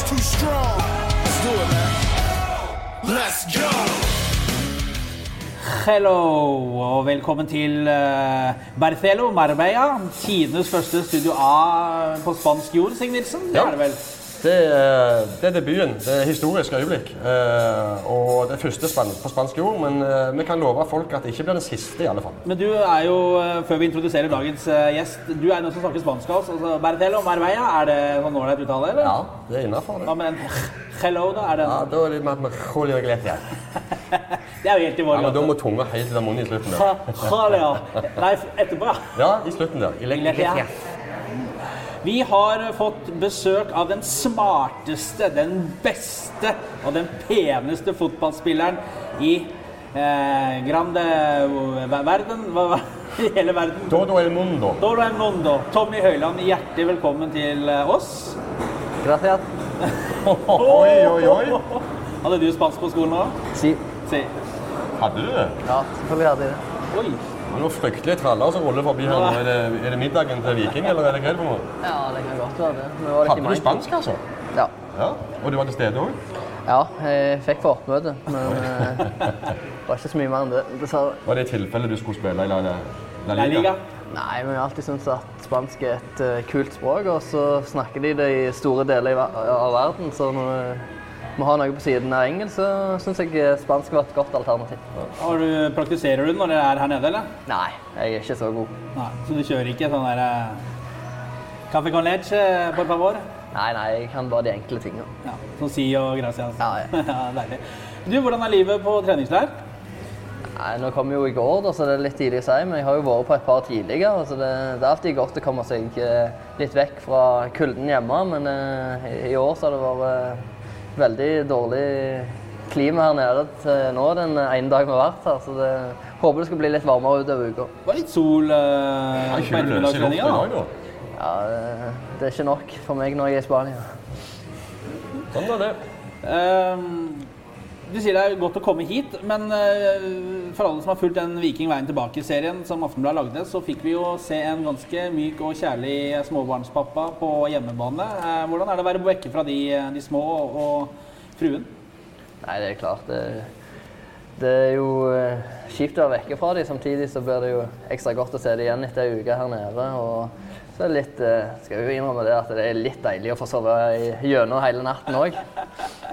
is too strong. Let's do it, man. Let's go. Hello, og velkommen til uh, Barcelo Marbella. Tidenes første Studio A på spansk jord, Sig Nilsen. Det Ja. er det vel? Det er, det er debuten. Det er historisk øyeblikk. Eh, og det første span på spansk jord. Men eh, vi kan love folk at det ikke blir den siste, i alle fall. Men du er jo, eh, før vi introduserer dagens eh, gjest, du er den som snakker spansk av oss. Altså, Barcelo Marbella, er det sånn ålreit uttale, eller? Ja, det er innafor, Hva med den hello, da? Er det Ja, Da er det med, med Julio Iglesias. Det er jo helt i vår Ja, men da må tunga helt i den munnen i slutten. der. Hallo. Nei, etterpå, ja. Ja, i slutten der. Iglesias. Vi har fått besøk av den smarteste, den beste og den peneste fotballspilleren i eh, grande verden. Hva, hva- I hele verden. Todo el mundo. Todo el mundo. Tommy Høiland, hjertelig velkommen til eh, oss. Gracias. Oi, oi, oi. Hadde du spansk på skolen òg? Si. Si. Hadde du det? Ja, selvfølgelig hadde jeg det. Oi. Det er noen fryktelige traller som ruller forbi her nå. Er det, er det middagen til Viking, eller er det hva på noe? Ja, det kan godt være det. Vi var Hadde du spansk, altså? Ja. Ja. Og du var til stede òg? ja, jeg fikk på oppmøte, men eh, det var ikke så mye mer enn det, dessverre. Var det tilfellet tilfelle du skulle spille i La, La, La La Liga. Nei, men jeg har alltid syntes at spansk er et eh, kult språk, og så snakker de det i store deler av verden, så når vi må ha noe på siden av engelsk, så syns jeg eh, spansk var et godt alternativ. Har du, praktiserer du når dere er her nede, eller? Nei, jeg er ikke så god. Nei. Så du kjører ikke sånn der eh, Café con leche, por favor? Nei, nei, jeg kan bare de enkle tingene. Ja, Som si og gracias. Ja, ja. ja, deilig. Du, hvordan er livet på treningsleir? Nei, Nå kom jo i går, da, så det er litt tidlig å si, men jeg har jo vært på et par tidligere. så det, det er alltid godt å komme seg eh, litt vekk fra kulden hjemme. Men eh, i, år så har det vært eh, veldig dårlig klima her nede til nå den ene dagen vi har vært her. Så det, håper det skal bli litt varmere utover uka. Det var litt sol eh, Ja, på da. Ja, det, det er ikke nok for meg når jeg er i Spania. Sånn er det. Ehm, du sier det er godt å komme hit, men eh, for alle som har fulgt den Viking veien tilbake-serien som Aftenbladet lagde, så fikk vi jo se en ganske myk og kjærlig småbarnspappa på hjemmebane. Eh, hvordan er det å være vekke fra de, de små og fruen? Nei, det er klart. Det, det er jo eh, kjipt å være vekke fra dem. Samtidig så blir det jo ekstra godt å se dem igjen etter ei uke her nede. Og så er det litt Skal jo innrømme det at det er litt deilig å få sove gjennom hele natten òg.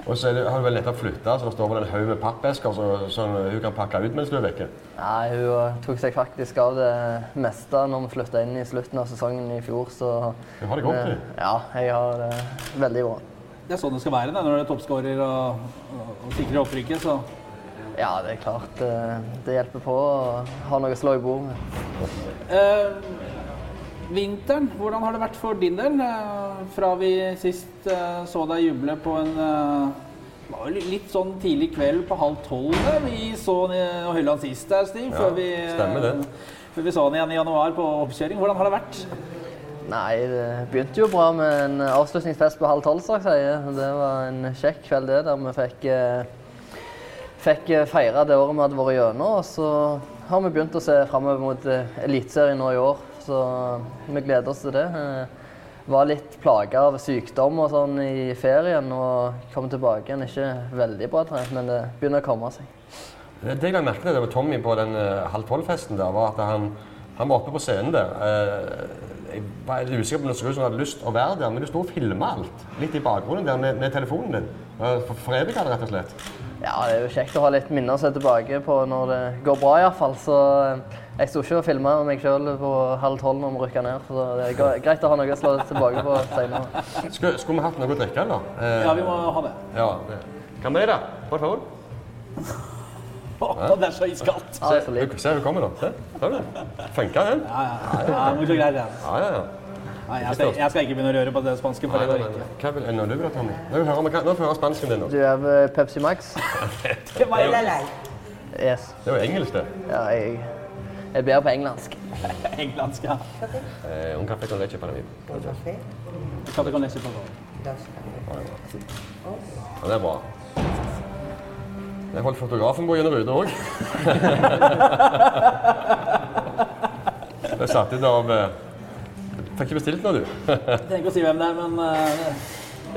Og så er det, har hun vel nettopp flytta, så det står vel en haug med pappesker som som hun kan pakke ut mens du er vekke. Nei, hun eh, tok seg faktisk av det meste når vi flytta inn i slutten av sesongen i fjor, så Du har det godt, eh, du. Ja, jeg har det veldig bra. Det er sånn det skal være da, når du er toppskårer og, og, og sikrer opprykket. så... Ja, det er klart. eh, Det hjelper på å ha noe å slå i bord med. Eh, vinteren, hvordan har det vært for din del? Eh, fra vi sist eh, så deg juble på en eh, det var jo litt sånn tidlig kveld på halv tolv der. Vi så Høyland sist der, Stig. Ja, før, vi, stemmer det. før vi så han igjen i januar på oppkjøring. Hvordan har det vært? Nei, det begynte jo bra med en avslutningsfest på halv tolv, straks. jeg. Det var en kjekk kveld, det, der vi fikk, fikk feire det året vi hadde vært gjennom. Og så har vi begynt å se framover mot Eliteserien nå i år, så vi gleder oss til det. Eh, Var litt plaga av sykdom og sånn i ferien og kom tilbake igjen. Ikke veldig bra trent, men det begynner å komme seg. Det jeg la merke til det Tommy på den eh, halv tolv-festen der, var at han, han var oppe på scenen der. Eh, jeg var litt usikker på om han hadde lyst å være der, men du sto og filma alt. Litt i bakgrunnen der med, med telefonen din. Foreviga det, rett og slett. Ja, det er jo kjekt å ha litt minner å se tilbake på når det går bra, iallfall. Så jeg sto ikke og filma meg sjøl på halv tolv når vi rykka ned. Så det er greit å ha noe å slå tilbake på seinere. Skulle, skulle vi hatt noe å drikke, eller? Eh, Ja, vi må ha det. ja, det. Kan vi det, por favor? Å, det er så iskaldt. Se, litt. se hun kommer, da. Se, du? Funka den? Ja, ja. ja ja. Ja, ja, ja. Nei, jeg, skal, jeg skal ikke begynne å røre på det spanske. Nei, nei, nei. Hva vil ennå du ha, Tommy? Nå får vi høre spansken din. nå. Du er Pepsi Max? Det var jo Yes. Det var engelsk, det. Ja, jeg, jeg bedre på engelsk. engelsk, ja. Eh, un café con leche para mí. Café con leche, por favor. Ja, det er bra. Jeg holdt fotografen på gjennom ruta òg. Jeg er satt inn av eh, Fikk ikke bestilt noe, du. Jeg trenger ikke å si hvem det er, men uh,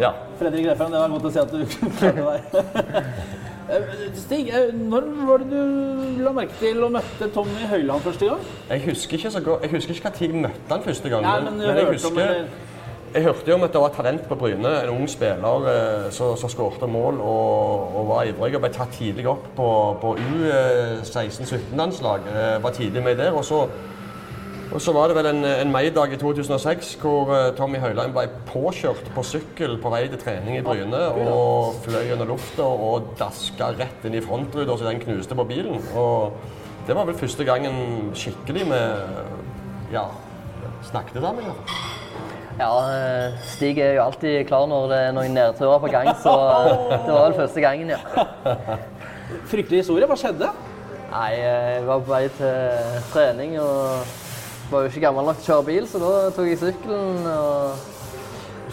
Ja. Fredrik Refheim, det var godt å se at du klarte deg. Eh, Stig, eh, når var det du la merke til og møtte Tommy Høiland første gang? Jeg husker ikke så godt, jeg husker ikke når jeg møtte han første gang. Nei, men men jeg hørte husker jeg hørte jo om at det var talent på Bryne. En ung spiller eh, som skårte mål og, og var ivrig og ble tatt tidlig opp på, på U16-17-landslag. Eh, var tidlig med der. Og så, og så var det vel en, en maidag i 2006 hvor uh, Tommy Høiland ble påkjørt på sykkel på vei til trening i Bryne. Og fløy gjennom lufta og daska rett inn i frontruta så den knuste på bilen. Og det var vel første gangen skikkelig med ja, snakket sammen. i hvert fall. Ja, Stig er jo alltid klar når det er noen nedturer på gang, så eh, det var vel første gangen, ja. Fryktelig historie. Hva skjedde? Nei, eh, jeg var på vei til trening og var jo ikke gammel nok til å kjøre bil, så da tok jeg sykkelen og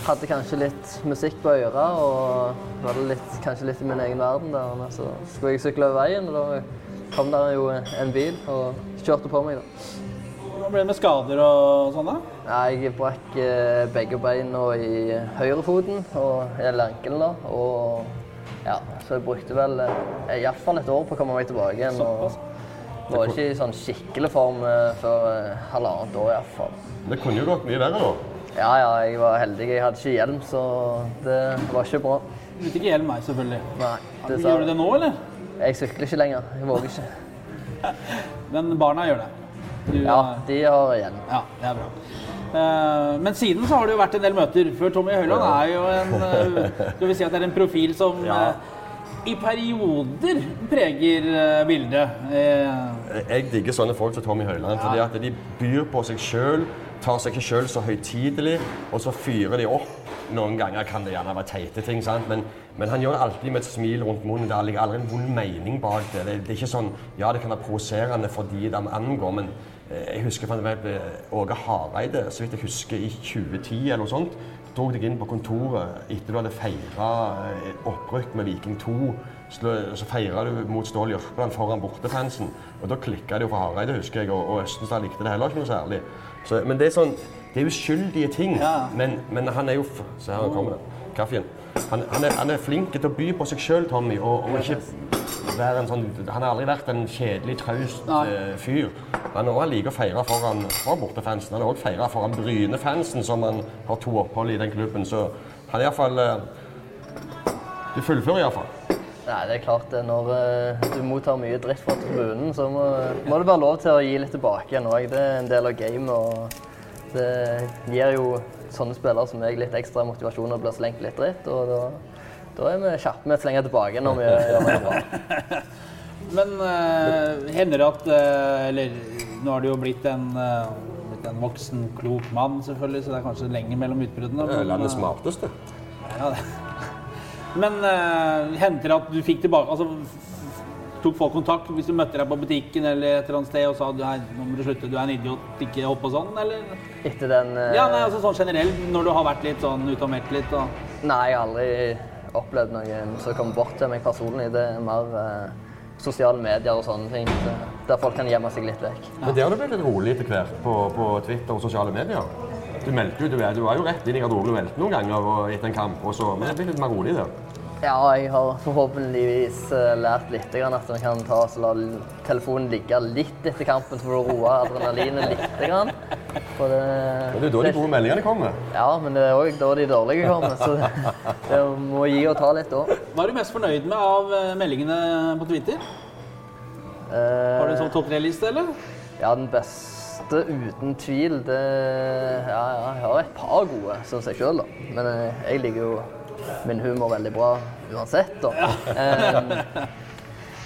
hadde kanskje litt musikk på øret og var litt, kanskje litt i min egen verden der. Så skulle jeg sykle over veien, og da kom der jo en bil og kjørte på meg. da. Hva ble det med skader og sånn, da? Jeg brakk eh, begge beina i høyrefoten og hele ankelen. da, og ja, Så jeg brukte vel eh, iallfall et år på å komme meg tilbake igjen. og Var ikke i sånn skikkelig form eh, før eh, halvannet år iallfall. Det kunne jo gått mye verre, da. Ja, ja, jeg var heldig. Jeg hadde ikke hjelm, så det var ikke bra. Du vet ikke hjelm meg, selvfølgelig. Nei, det Gjør du det nå, eller? Jeg sykler ikke lenger. Jeg våger ikke. Men barna gjør det. Du, Ja, eh, de har hjelm. ja, det er bra. Eh, Men siden så har det jo vært en del møter. For Tommy Høiland er jo en Skal vi si at det er en profil som Ja. I perioder preger eh, bildet. Eh, Jeg digger sånne folk som Tommy Høiland. fordi at De byr på seg sjøl, tar seg ikke sjøl så høytidelig, og så fyrer de opp. Noen ganger kan det gjerne være teite ting? Men, men han gjør det alltid med et smil rundt munnen. Det ligger aldri en vond mening bak det. det. Det er ikke sånn Ja, det kan være provoserende for de det angår, men jeg husker eh, Åge Hareide, så vidt jeg husker, i 2010 eller noe sånt, dro deg inn på kontoret etter du hadde feira opprykk med Viking 2. slå- Så feira du mot Stål Jørpeland foran bortefansen. Og da klikka det jo for Hareide, husker jeg, og, og Østenstad likte det heller ikke noe særlig. Så, men det er sånn Det er uskyldige ting. Ja. Men, men han er jo Se her, han kommer det. Kaffen. Han, han, er, han er flink til å by på seg sjøl, Tommy, og, og ikke være en sånn Han har aldri vært en kjedelig, traust eh, fyr. Han også liker å feire foran, foran bortefansen. Han har også feira foran Bryne-fansen, som han har to opphold i den klubben. Så han er iallfall uh, Du fullfører iallfall. Nei, det er klart det. Når uh, du mottar mye dritt fra tribunen, så må, må det være lov til å gi litt tilbake igjen òg. Det er en del av gamet. Og det gir jo sånne spillere som meg litt ekstra motivasjon og blir slengt litt dritt. Og da, da er vi kjappe med å slenge tilbake når vi gjør noe bra. Men uh, hender det at uh, Eller nå har du jo blitt en, uh, blitt en voksen, klok mann, selvfølgelig, så det er kanskje lenger mellom utbruddene. Men, landets smarteste. Ja, det. Men uh, hendte det at du fikk tilbake altså, Tok folk kontakt hvis du møtte deg på butikken eller et eller annet sted og sa du er, nå må du slutte, du er en idiot, ikke hopp og sånn, eller? Etter den uh... Ja, nei, altså sånn generelt, når du har vært litt sånn ute og meldt litt og Nei, jeg har aldri opplevd noen som kommer bort til meg personlig. Det er mer uh, sosiale medier og sånne ting. så- Der folk kan gjemme seg litt vekk. Men det har du blitt litt rolig etter hvert på, på Twitter og sosiale medier. Du meldte jo, du, du var jo rett inn i garderoben og meldte noen ganger og etter en kamp, og så, men det er blitt litt mer rolig der. Ja, jeg har forhåpentligvis eh, lært litt grann at man kan ta og la telefonen ligge litt etter kampen for å roe adrenalinet litt. Grann. For det, Men det er da de gode meldingene kommer. Ja, men det er òg da de dårlige kommer. Så det, det må gi og ta litt òg. Hva er du mest fornøyd med av eh, meldingene på Twitter? Har du en sånn topp tre-liste, eller? Ja, den beste uten tvil, det Ja, ja jeg har et par gode, syns jeg sjøl, da. Men eh, jeg liker jo min humor veldig bra uansett, da. Um,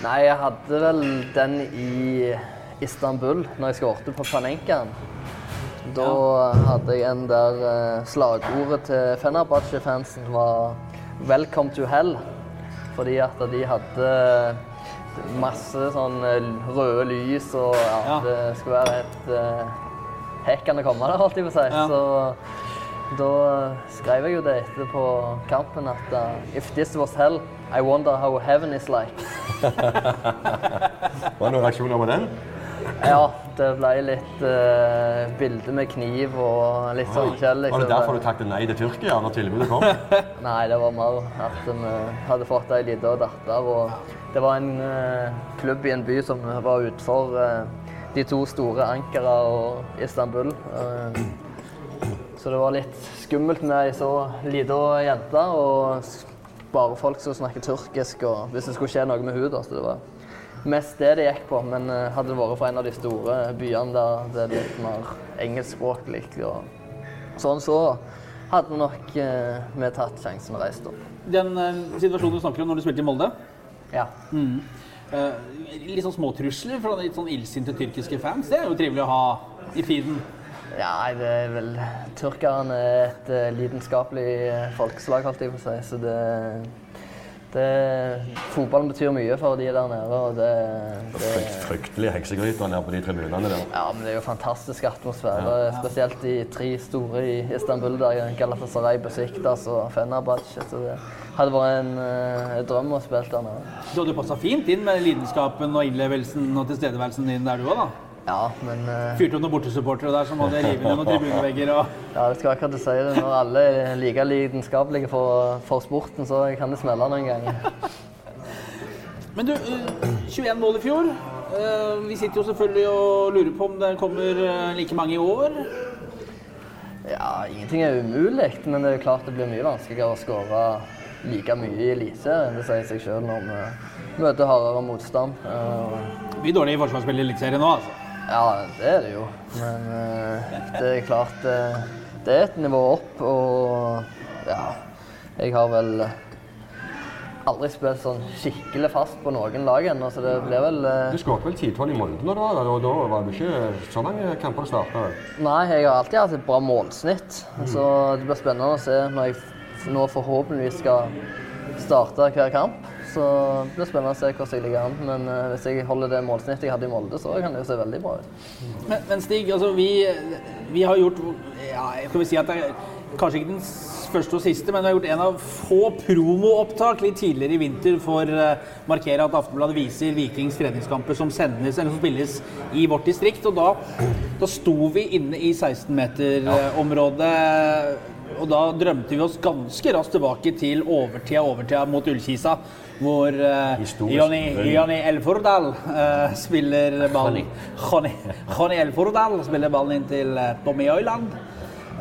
nei, jeg hadde vel den i Istanbul, når jeg skårte på Panenkaen. Da hadde jeg en der uh, slagordet til Fenerbahçe-fansen var 'Welcome to hell'. Fordi at de hadde masse sånn eh, røde lys, og at Ja. det skulle være et uh, hekkende komme der, holdt jeg på å si. Ja. Da skrev jeg jo det etter på kampen at uh, If this was hell, I wonder how heaven is like. Var det noen reaksjoner på den? Ja, det ble litt uh, bilde med kniv og litt sånn kjell. Var det derfor du takket nei til Tyrkia når tilbudet kom? Nei, det var mer at vi hadde fått ei lita datter. Og det var en uh, klubb i en by som var utenfor uh, de to store Ankara og Istanbul. Eh, så det var litt skummelt med ei så lita jente og bare folk som snakker tyrkisk, og hvis det skulle skje noe med henne. da, Så det var mest det det gikk på. Men eh, hadde det vært fra en av de store byene der det er litt mer engelskspråklig og sånn, så hadde nok eh, vi tatt sjansen og reist opp. Den eh, situasjonen du snakker om når du spilte i Molde. Ja. eh, litt sånn småtrusler fra litt sånn illsinte tyrkiske fans. Det er jo trivelig å ha i feeden. Ja, nei, det er vel Tyrkerne er et eh, lidenskapelig eh, folkeslag, holdt jeg på å si. Så det, det Fotballen betyr mye for de der nede, og det, det Frykt, fryktelig heksegryter nede på de tribunene der. Ja, men det er jo fantastisk atmosfære. Spesielt de tre store i Istanbul, der Galatasaray, Besiktas og Fenerbahçe. Så det hadde vært en eh, drøm å spille der nede. Du hadde passa fint inn med lidenskapen og innlevelsen og tilstedeværelsen din der du òg, da. Ja, men Uh... Fyrte opp noen bortesupportere der som hadde revet ned noen tribunevegger og ja, det skal akkurat si det. Når alle er like lidenskapelige for, for sporten, så kan det smelle noen ganger. Men du, eh, 21 mål i fjor. Eh, Vi sitter jo selvfølgelig og lurer på om det kommer eh, like mange i år. Ja, ingenting er umulig, men det er klart det blir mye vanskeligere å skåre like mye i Eliteserien. Det sier seg sjøl når vi møter hardere motstand. Vi er dårlige forsvarsspill i Eliteserien nå, altså. Ja, det er det jo. Men eh, det er klart eh, Det er et nivå opp, og ja Jeg har vel aldri spilt sånn skikkelig fast på noen lag ennå, så det blir vel eh, Du skåret vel 10-12 i du var der, og da var det ikke så mange kamper du starta. Nei, jeg har alltid hatt et bra målsnitt. Så det blir spennende å se når jeg nå forhåpentligvis skal starte hver kamp. Så det blir spennende å se hvordan jeg ligger an. Men uh, hvis jeg holder det målsnittet jeg hadde i Molde, så kan det jo se veldig bra ut. Men, men Stig, altså vi, vi har gjort ja, skal vi si at det er kanskje ikke den første og siste, men vi har gjort en av få promoopptak litt tidligere i vinter for å markere at Aftenbladet viser Vikings treningskamper som sendes eller som spilles i vårt distrikt. Og da, da sto vi inne i 16-meterområdet. Og da drømte vi oss ganske raskt tilbake til overtida overtida mot Ullkisa. Hvor uh, Jonny, Elfordal uh, spiller ballen Jonny, Elfordal spiller ballen inn til eh, Tommy Øyland.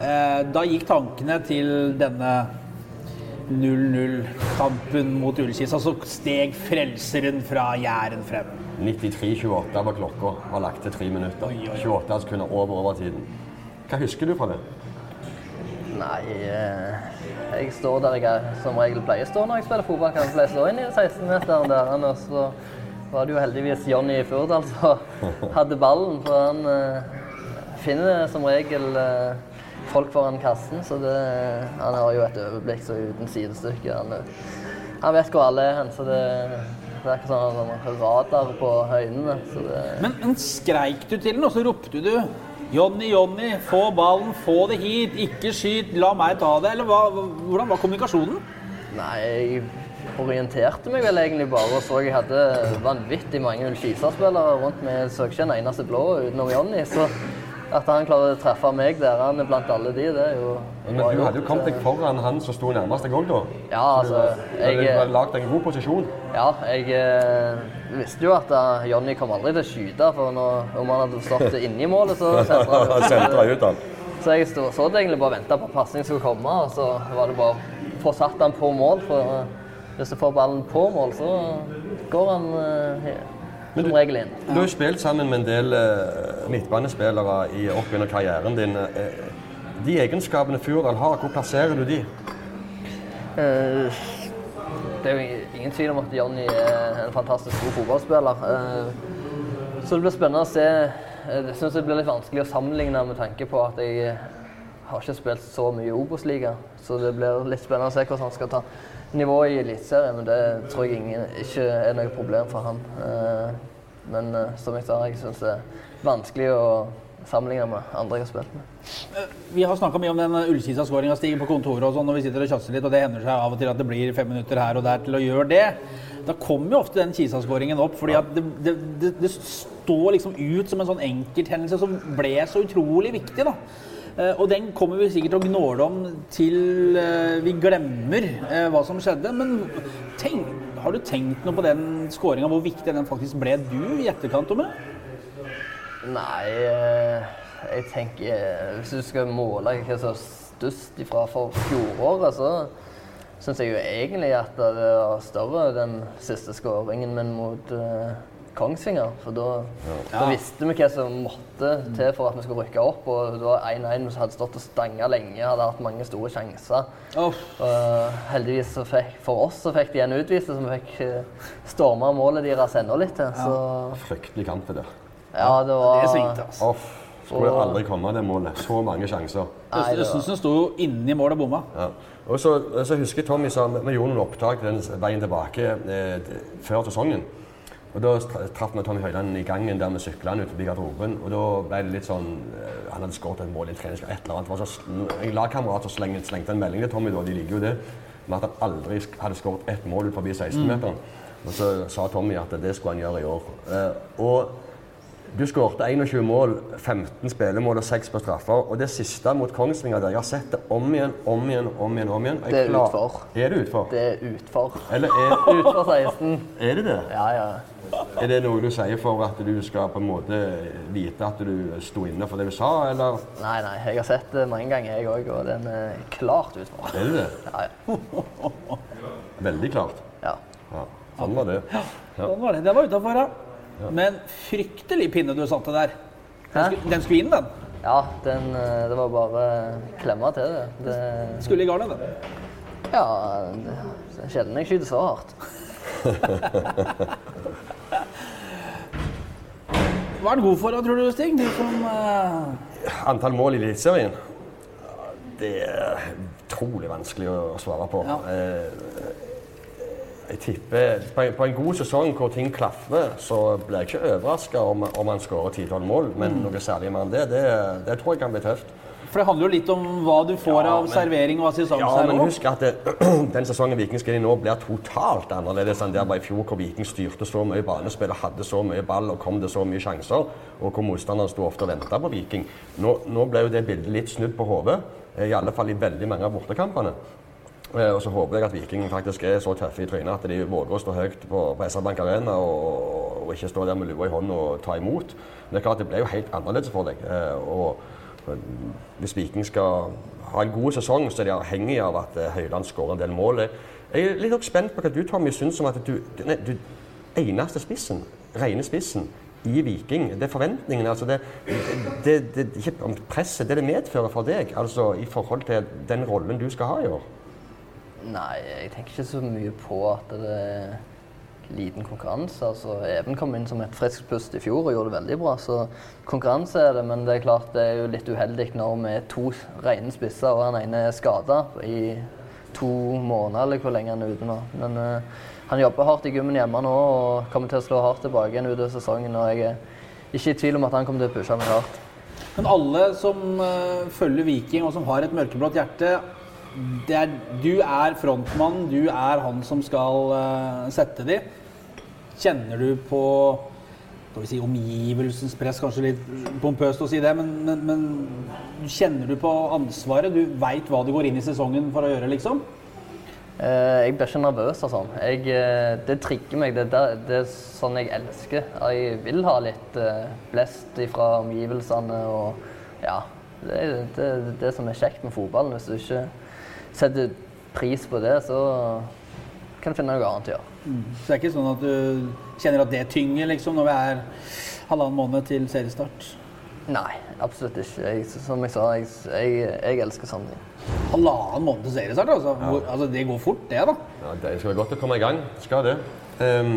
Uh, da gikk tankene til denne 0-0-kampen mot Ullkisa, så steg frelseren fra Jæren frem. 93-28 var klokka, var lagt til tre minutter. Oi, oi, oi. 28 sekunder over overtiden. Hva husker du fra det? Nei, eh, jeg står der jeg er, som regel pleier å stå når jeg spiller fotball. Kan jeg pleier å stå inn i 16-meteren der. Og så var det jo heldigvis Jonny Furdal som hadde ballen. For han uh, finner som regel uh, folk foran kassen. Så det, han har jo et overblikk så uten sidestykke. Han, han vet hvor alle er hen. Så det, det er ikke sånn sånn radar på øynene. Så det, Men, men skreik du til den, og så ropte du Jonny, Jonny, få ballen, få det hit, ikke skyt, la meg ta det. Eller hva, hvordan var kommunikasjonen? Nei, jeg orienterte meg vel egentlig bare og så jeg hadde vanvittig mange Ullkisa-spillere rundt meg. Jeg så ikke en eneste blå utenom Jonny. At han klarer å treffe meg der han er blant alle de, det er jo Men du hadde jo kommet deg foran han som sto nærmest deg òg, da. Ja, altså, Du hadde jeg, lagd deg en god posisjon. ja, jeg eh, visste jo at eh, Jonny kom aldri til å skyte, for når, om han hadde stått inni målet, så sentra han ut han. Så jeg stod, så egentlig bare venta på at pasning skulle komme, og så var det bare å få satt han på mål. For eh, hvis du får ballen på mål, så går han eh, som regel inn. Du har jo spilt sammen med en del uh, midtbanespillere i, opp karrieren din. Eh, de egenskapene Furdal har, hvor plasserer du de? Uh, det er jo ingen tvil om at Jonny er en fantastisk god fotballspiller. Uh, så det blir spennende å se. Jeg syns det blir litt vanskelig å sammenligne med tanke på at jeg har ikke spilt så mye i Obos-liga. Så det blir litt spennende å se hvordan han skal ta nivået i Eliteserien. Men det tror jeg ingen, ikke er noe problem for han. Eh, Men eh, som jeg sa, jeg syns det er vanskelig å sammenligne med andre jeg har spilt med. Vi har snakka mye om den Ullkisa-skåringa på kontoret og sånn når vi sitter og tjasser litt, og det hender seg av og til at det blir fem minutter her og der til å gjøre det. Da kommer jo ofte den Kisa-skåringen opp, fordi at det, det, det, det står liksom ut som en sånn enkelthendelse som ble så utrolig viktig. da. Eh, Og den kommer vi sikkert å gnåle om til eh, vi glemmer eh, hva som skjedde. Men tenk, har du tenkt noe på den skåringa, hvor viktig den faktisk ble du i etterkant? Tomme? Nei, jeg tenker Hvis du skal måle hva som er størst ifra for fjoråret, så syns jeg jo egentlig at det var større den siste skåringen min mot Kongsvinger. For da, da visste vi hva som måtte til for at vi skulle rykke opp. Og det var 1-1 som hadde stått og stanga lenge, hadde hatt mange store sjanser. Oh. Og heldigvis så fikk, for oss så fikk de en utviste som fikk uh, storma målet deres enda litt til. Så Fryktelig kamp, det der. ja, det var det svingte, altså. Off. Skulle aldri komme det målet. Så mange sjanser. Østensen sto jo inni målet og bomma. Ja. Og så, så husker jeg Tommy sa vi gjorde noen opptak den veien tilbake eh, før sesongen. Og Da tra- traff vi Tommy Høiland i gangen der vi sykla ut forbi garderoben. Og da ble det litt sånn eh, Han hadde skåret et mål i trening. Et eller annet. Det var så, en lagkamerat slengte, slengte en melding til Tommy, da, de liker jo det, med at han aldri hadde skåret ett mål ut forbi 16-meteren. Og så sa Tommy at det skulle han gjøre i år. Eh, og du skårte 21 mål, 15 spillemål og 6 på straffer. Og det siste mot Kongsvinger der, jeg har sett det om igjen, om igjen, om igjen. om igjen. Jeg Det er klar- utfor. Er det utfor? Det er utfor. Eller er, Utfor 16. er det det? Ja, ja. Er det noe du sier for at du skal på en måte vite at du sto inne for det du sa, eller Nei, nei, jeg har sett det mange ganger, jeg òg, og den er klart utfor. er det det? Ja, ja. Veldig klart. ja. Ja, sånn var det. Ja. Sånn var det. Det var utafor, ja. Men fryktelig pinne du satte der. Den skulle, den skulle inn, den. ja den, eh, det var bare klemma til det. det Skulle i garnet, den. ja, det, det er sjelden jeg skyter så hardt. Hva er den god for, tror du, Stig? Du som uh... Antall mål i Eliteserien Det er utrolig vanskelig å svare på. Ja. Eh, Jeg tipper på en, på en god sesong hvor ting klaffer, så blir jeg ikke overraska om, om han skårer 10-12 mål. Men Mm. noe særlig mer enn det, det, det tror jeg kan bli tøft. For det handler jo litt om hva du får Ja, av men- servering og assistanse Ja, men husk at det, den sesongen Viking skal nå, blir totalt annerledes enn der var i fjor, hvor Viking styrte så mye banespill og hadde så mye ball og kom det så mye sjanser, og hvor motstanderne sto ofte og venta på Viking. Nå, nå ble jo det bildet litt snudd på hodet, eh, i alle fall i veldig mange av bortekampene. Eh, Og så håper jeg at Viking faktisk er så tøffe i trynet at de våger å stå høyt på, på SR-Bank Arena og, og ikke stå der med lua i hånden og ta imot. Men det er klart det ble jo helt annerledes for deg. eh, Og og hvis Viking skal ha en god sesong, så er de avhengig av at eh, Høyland skårer en del mål. Jeg er litt spent på hva du Tommy, syns om at du, nei, du eneste spissen, rene spissen, i Viking. Det er forventningene. altså det, det, det, det, ikke presset, det det medfører for deg altså i forhold til den rollen du skal ha i år. Nei, jeg tenker ikke så mye på at det er liten konkurranse. Altså, Even kom inn som et friskt pust i fjor og gjorde det veldig bra. Så konkurranse er det, men det er klart det er jo litt uheldig når vi er to rene spisser og han ene er skada i to måneder, eller hvor lenge han er ute nå. Men uh, han jobber hardt i gymmen hjemme nå og kommer til å slå hardt tilbake igjen utover sesongen. Og jeg er ikke i tvil om at han kommer til å pushe meg hardt. Men alle som uh, følger Viking og som har et mørkeblått hjerte er, Du er frontmann, du er han som skal uh, sette de. Kjenner du på skal vi si, omgivelsens press, kanskje litt pompøst å si det, men, men, men kjenner du på ansvaret? Du veit hva du går inn i sesongen for å gjøre, liksom? Uh, Jeg blir ikke nervøs og sånn. Jeg, Uh, Det trigger meg. Det, er det er sånn jeg elsker. Jeg vil ha litt uh, blest fra omgivelsene og ja. Det er det, det, det som er kjekt med fotballen. Hvis du ikke setter pris på det, så kan du finne noe annet å gjøre. Så det er ikke sånn at du kjenner at det tynger, liksom, når vi er halvannen måned til seriestart? Nei, absolutt ikke. Jeg, som jeg sa, jeg, jeg, jeg elsker sånne ting. Halvannen måned til seriestart, altså. Hvor, altså. Det går fort, det, da. Ja, det skal være godt å komme i gang. Skal det. Um,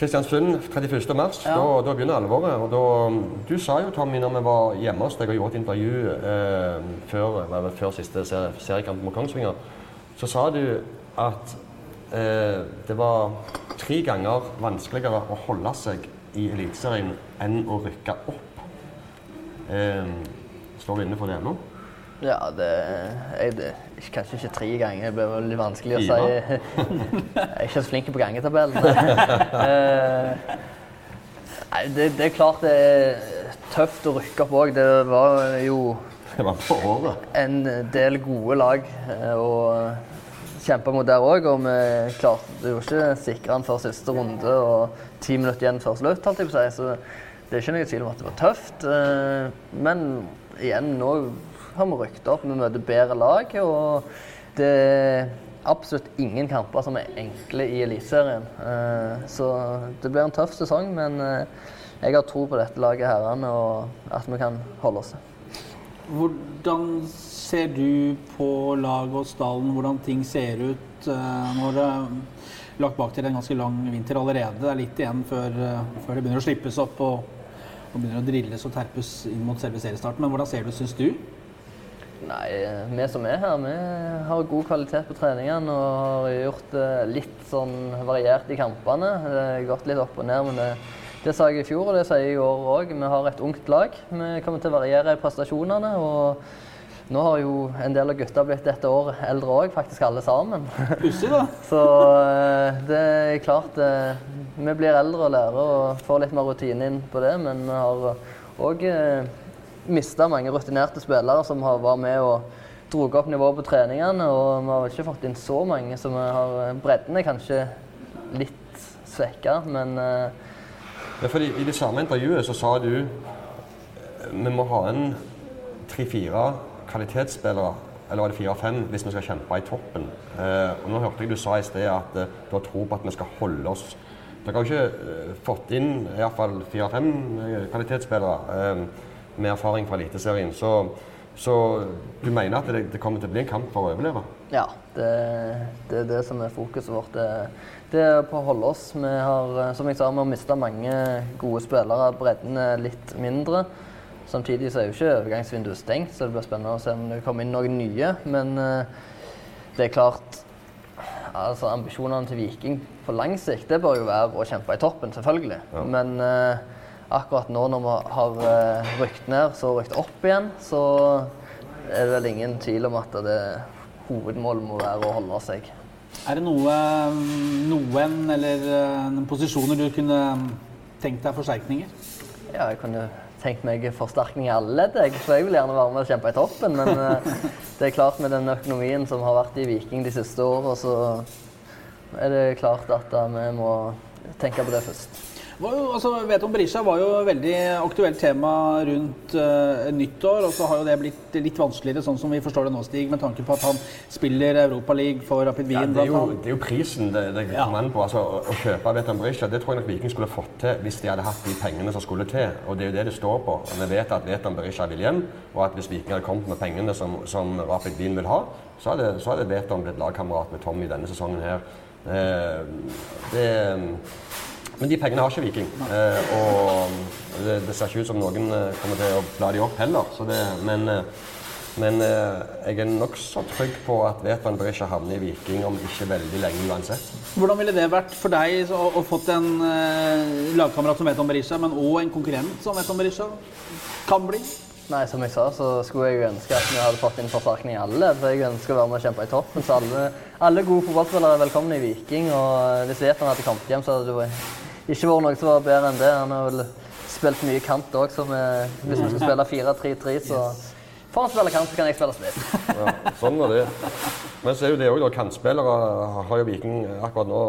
Kristiansund 31. mars, Ja. da, da begynner alvoret. Og da, du sa jo, Tommy, når vi var hjemme hos deg og gjorde et intervju eh, før, eller, før siste ser, seriekamp mot Kongsvinger, så sa du at eh, det var tre ganger vanskeligere å holde seg i Eliteserien enn å rykke opp. Eh, står du inne for det ennå? Ja, det, jeg, det Kanskje ikke tre ganger, det blir veldig vanskelig å si. Jeg er ikke så flink på gangetabellen. Eh, Nei, det, det er klart det er tøft å rykke opp òg. Det var jo Det var en del gode lag eh, å kjempe mot der òg. Og vi klarte jo ikke sikre den før siste runde og ti minutter igjen før slutt. holdt jeg på å si. Så det er ikke noe tvil om at det var tøft. eh, Men igjen, nå har vi rykket opp. Vi møter bedre lag. Og det er absolutt ingen kamper som er enkle i Eliteserien. Eh, Så det blir en tøff sesong, men eh, jeg har tro på dette laget herrene og at vi kan holde oss. Hvordan ser du på laget og stallen, hvordan ting ser ut? når Nå har det lagt bak til en ganske lang vinter allerede. Det er litt igjen før, eh, før det begynner å slippes opp og, og begynner å drilles og terpes inn mot selve seriestarten. Men hvordan ser du, syns du? Nei, vi som er her, vi har god kvalitet på treningene og har gjort det litt sånn variert i kampene. Det har gått litt opp og ned, men det, det sa jeg i fjor, og det sier jeg i år òg. Vi har et ungt lag. Vi kommer til å variere i prestasjonene. og nå har jo en del av gutta blitt dette året eldre òg, faktisk alle sammen. Pussig, da. Så eh, det er klart eh, Vi blir eldre og lærer og får litt mer rutine inn på det, men vi har òg eh, mista mange rutinerte spillere som har vært med og drog opp nivået på treningene. Og vi har ikke fått inn så mange, så vi har bredden er kanskje litt svekka, men eh, Ja, fordi I det samme intervjuet så sa du eh, vi må ha en tre-fire kvalitetsspillere, eller var det fire-fem, hvis vi skal kjempe i toppen. Eh, og nå hørte jeg du sa i sted at eh, du har tro på at vi skal holde oss. Dere har jo ikke eh, fått inn i hvert fall fire-fem eh, kvalitetsspillere eh, med erfaring fra Eliteserien. Så, så du mener at det, det kommer til å bli en kamp for å overleve? Ja, det, det er det som er fokuset vårt. Det, det er på å holde oss. Vi har, eh, som jeg sa, vi har mista mange gode spillere. Bredden er litt mindre. Samtidig så er jo ikke overgangsvinduet stengt, så det blir spennende å se om det kommer inn noen nye. Men eh, det er klart altså Ambisjonene til Viking på lang sikt det bør jo være å kjempe i toppen, selvfølgelig. Men eh, akkurat nå når vi har uh, rykt ned, så rykt opp igjen, så er det vel ingen tvil om at det hovedmålet må være å holde seg. Er det noe, noen eller noen posisjoner du kunne tenkt deg forsterkninger? Ja, jeg kunne tenkt meg forsterkning i alle ledd, jeg. For jeg vil gjerne være med og kjempe i toppen. Men eh, det er klart med den økonomien som har vært i Viking de siste årene, så er det klart at eh, vi må tenke på det først. Jo, altså, Veton Berisha var jo et veldig aktuelt tema rundt uh, nyttår. Og så har jo det blitt litt vanskeligere, sånn som vi forstår det nå, Stig, med tanke på at han spiller Europaligaen for Rapid Ja, Wien. det, er jo, det er jo prisen det, det Ja. kommer an på. Altså, å, å kjøpe Veton Berisha det tror jeg nok Viking skulle fått til hvis de hadde hatt de pengene som skulle til. Og det er jo det det står på. Og vi vet at Veton Berisha vil hjem, og at hvis Viking hadde kommet med pengene som, som Rapid Wien vil ha, så hadde, så hadde Veton blitt lagkamerat med Tommy denne sesongen her. Eh, det, men de pengene har ikke Viking. Eh, og det, det ser ikke ut som noen eh, kommer til å bla de opp heller. Så det, men eh, men eh, jeg er nokså trygg på at Veton ikke havne i Viking om ikke veldig lenge uansett. Hvordan ville det vært for deg å, å fått en eh, lagkamerat som Veton Berisha, men òg en konkurrent som Veton Berisha kan bli? Nei, som jeg sa, så skulle jeg jo ønske at vi hadde fått inn forsterkning i alle ledd. For jeg ønsker å være med og kjempe i toppen. Så alle, alle gode fotballspillere er velkomne i Viking. Og hvis Veton hadde kommet hjem, så hadde det jo ikke vært noe som var bedre enn det. Han har vel spilt mye kant òg, så vi, hvis vi skal spille 4-3-3, så får han spille kant, så kan jeg spille spiss. Ja, sånn er det. Men så er jo det òg, da. Kantspillere har jo Viking akkurat nå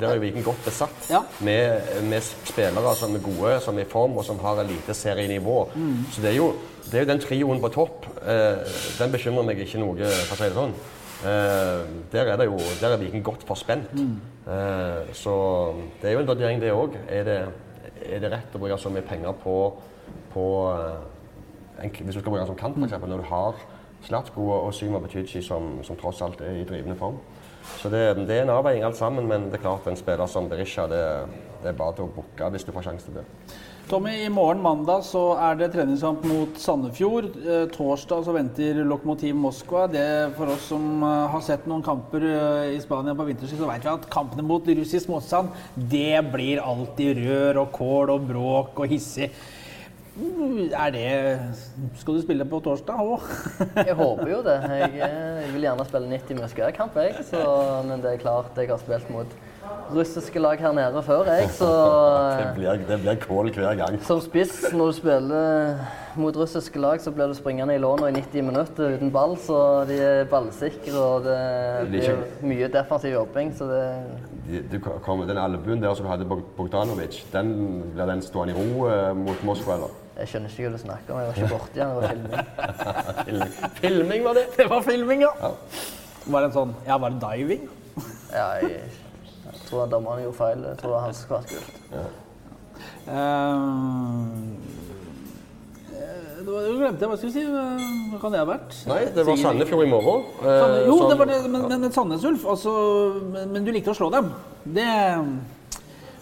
er jo Viking godt besatt Ja. med, med spillere som er gode, som er i form, og som har eliteserienivå. Så det er, jo, det er jo den trioen på topp. Eh, den bekymrer meg ikke noe, for å si det sånn. Eh, der er det jo Der er Viking godt forspent. Mm. så det er jo en vurdering, det òg. Er, det- er det rett å bruke så mye penger på, på eh, en, hvis du skal bruke den som kant, for eksempel, når du har Slatko og Syma Betychi som, som tross alt er i drivende form. Så det, det er en avveining alt sammen, men det er klart en spiller som Berisha, det, det er bare til å booke hvis du får sjanse til det. Tommy, i morgen mandag så er det treningskamp mot Sandefjord. Eh, torsdag så venter Lokomotiv Moskva. Det For oss som eh, har sett noen kamper eh, i Spania på vinterstid, så vet vi at kampene mot russisk motstand, det blir alltid rør og kål og bråk og hissig. Er det Skal du spille på torsdag òg? Jeg håper jo det. Jeg, vil gjerne spille 90 muskelkamp, kamp, jeg. Så, men det er klart, jeg har spilt mot russiske lag her nede før, jeg. Så Det blir, det blir kål hver gang. som spiss, når du spiller mot russiske lag, så blir du springende i låna i 90 minutter uten ball. Så de er ballsikre, og det er blir mye defensiv jobbing. Så det De- Du kommer, den albuen der som du hadde Bogdanovic, den blir den stående i ro eh, mot Moskva, eller? Jeg skjønner ikke hva du snakker om. Jeg var ikke borti den. Det var. Filming, filming var det. Det var filming, ja. Ja. Var det en sånn Ja, var det diving? Ja, jeg, jeg tror dommeren gjorde feil. Jeg tror han skulle ha gult. Eh, det var- Jeg glemte hva jeg skulle si. Hva kan det ha vært? Nei, det var Sandefjord i morgen. eh, Jo, det var det, men, men, men Sandnes Ulf, altså, men, men du likte å slå dem. Det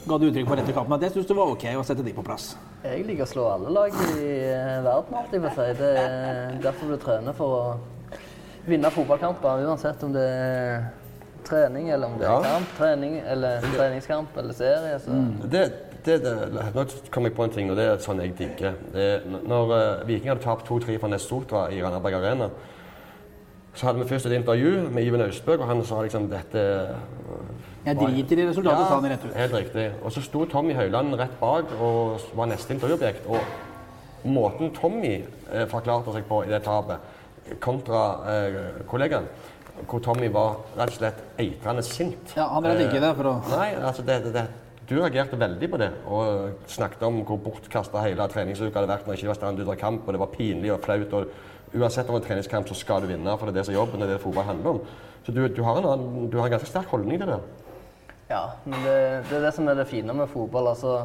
ga du uttrykk for etter kampen, at jeg syns det var ok å sette de på plass. Jeg liker å slå alle lag i eh, verden, alt jeg vil si. Det er derfor du trener for å vinne fotballkamper, uansett om det er trening eller om det er Ja. kamp, trening eller treningskamp eller serie. Så. Det, det, det, nå kom jeg på en ting, og det er sånn jeg digger. Det, når uh, Viking hadde tapt 2-3 fra Nessotra i Randaberg Arena, så hadde vi først et intervju med Iven Austbø, og han sa liksom dette Jeg driter i resultatet, sa han rett ut. Helt riktig. Og så sto Tommy Høiland rett bak og var neste intervjuobjekt. Og måten Tommy eh, forklarte seg på i det tapet, kontra eh, kollegaen, hvor Tommy var rett og slett eitrende sint. Ja, han ble ikke det for å Nei, altså det, det, det. Du reagerte veldig på det og snakket om hvor bortkasta hele treningsuka hadde vært når ikke var i stand under kamp, og det var pinlig og flaut. og Uansett om det er treningskamp, så skal du vinne, for det er det som er jobben, det er det fotball handler om. Så du, du, har en, annen- du har en ganske sterk holdning til det. Ja, men det, det er det som er det fine med fotball. altså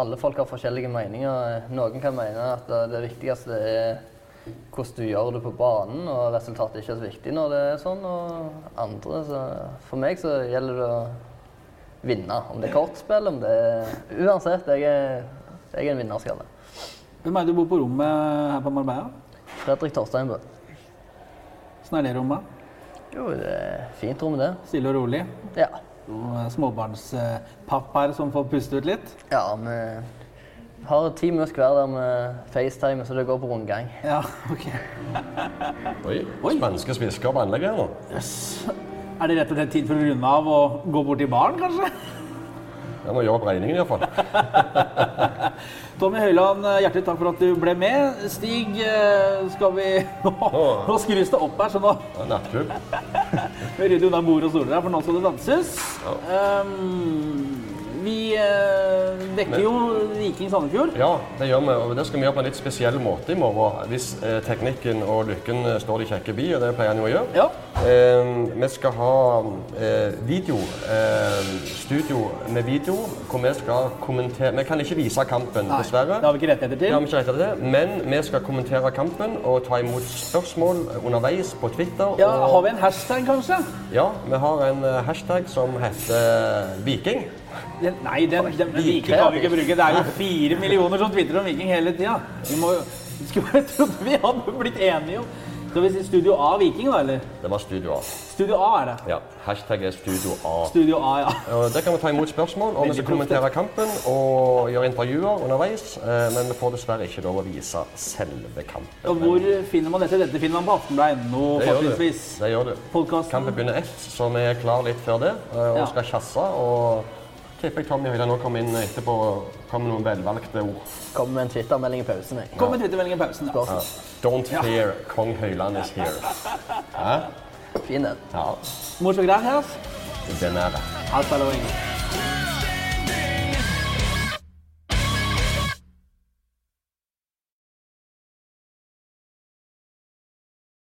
Alle folk har forskjellige meninger. Noen kan mene at det det viktigste er hvordan du gjør det på banen, og resultatet er ikke så viktig når det er sånn. Og andre så For meg så gjelder det å vinne. Om det er kortspill, om det er Uansett, jeg er, jeg er en vinnerskalle. Hvem er det du bor på rommet her på Marbella? Fredrik Torsteinbø. Åssen er det rommet? Jo, det er fint rom, det. Stille og rolig? Ja. Småbarnspappaer som får puste ut litt? Ja, vi har ti minutter hver der med FaceTime, så det går på rundgang. Ja, ok. Oi, Oi. Spanske spisker på anlegget her nå. Er det rett og slett tid for å runde av og gå bort til baren, kanskje? Jeg må gjøre opp regningen iallfall. Tommy Høiland, eh, hjertelig takk for at du ble med. Stig, eh, skal vi Nå, nå skrus det opp her, så nå Ja, Nattklubb. vi rydder unna bord og stoler her, for nå skal det danses. Um, vi eh, dekker jo Viking Sandefjord. Ja, det gjør vi. Og det skal vi gjøre på en litt spesiell måte i morgen. Hvis eh, teknikken og lykken eh, står de kjekke bi, og det pleier han jo å gjøre. Ja. Eh, vi skal ha eh, video, eh, studio med video, hvor vi skal kommentere Vi kan ikke vise kampen, Nei, dessverre. Det har vi ikke rettigheter Det har til. vi ikke rettigheter til, men vi skal kommentere kampen og ta imot spørsmål underveis på Twitter. Ja, og, Har vi en hashtag, kanskje? ja, vi har en eh, hashtag som heter Viking. Den, nei, den, den, den Viking kan vi ikke bruke. Det er jo fire millioner som tvitrer om Viking hele tida. Vi må skulle bare trodd vi hadde blitt enige om Skal vi si Studio A Viking, da, eller? Det var Studio A. Studio A er det. Ja, hashtag er Studio A. Studio A, ja. Der kan vi ta imot spørsmål, og vi skal kommentere kampen og gjøre intervjuer underveis. eh, Men vi får dessverre ikke lov å vise selve kampen. Og hvor finner man dette? Dette finner man på aftenbladet.no, Det gjør du. Podkasten. Kampen begynner ett, så vi er klar litt før det eh, og skal tjasse. Og tipper jeg Tommy Høiland nå kommer inn etterpå og kommer med noen velvalgte ord. Kommer med en Twitter-melding i pausen. jeg. Kom med twittermelding i pausen. Da. Ja. Don't fear, kong Høiland is here. Ja? Fin den. Ja, Mottok der her. den er det. Hasta luego.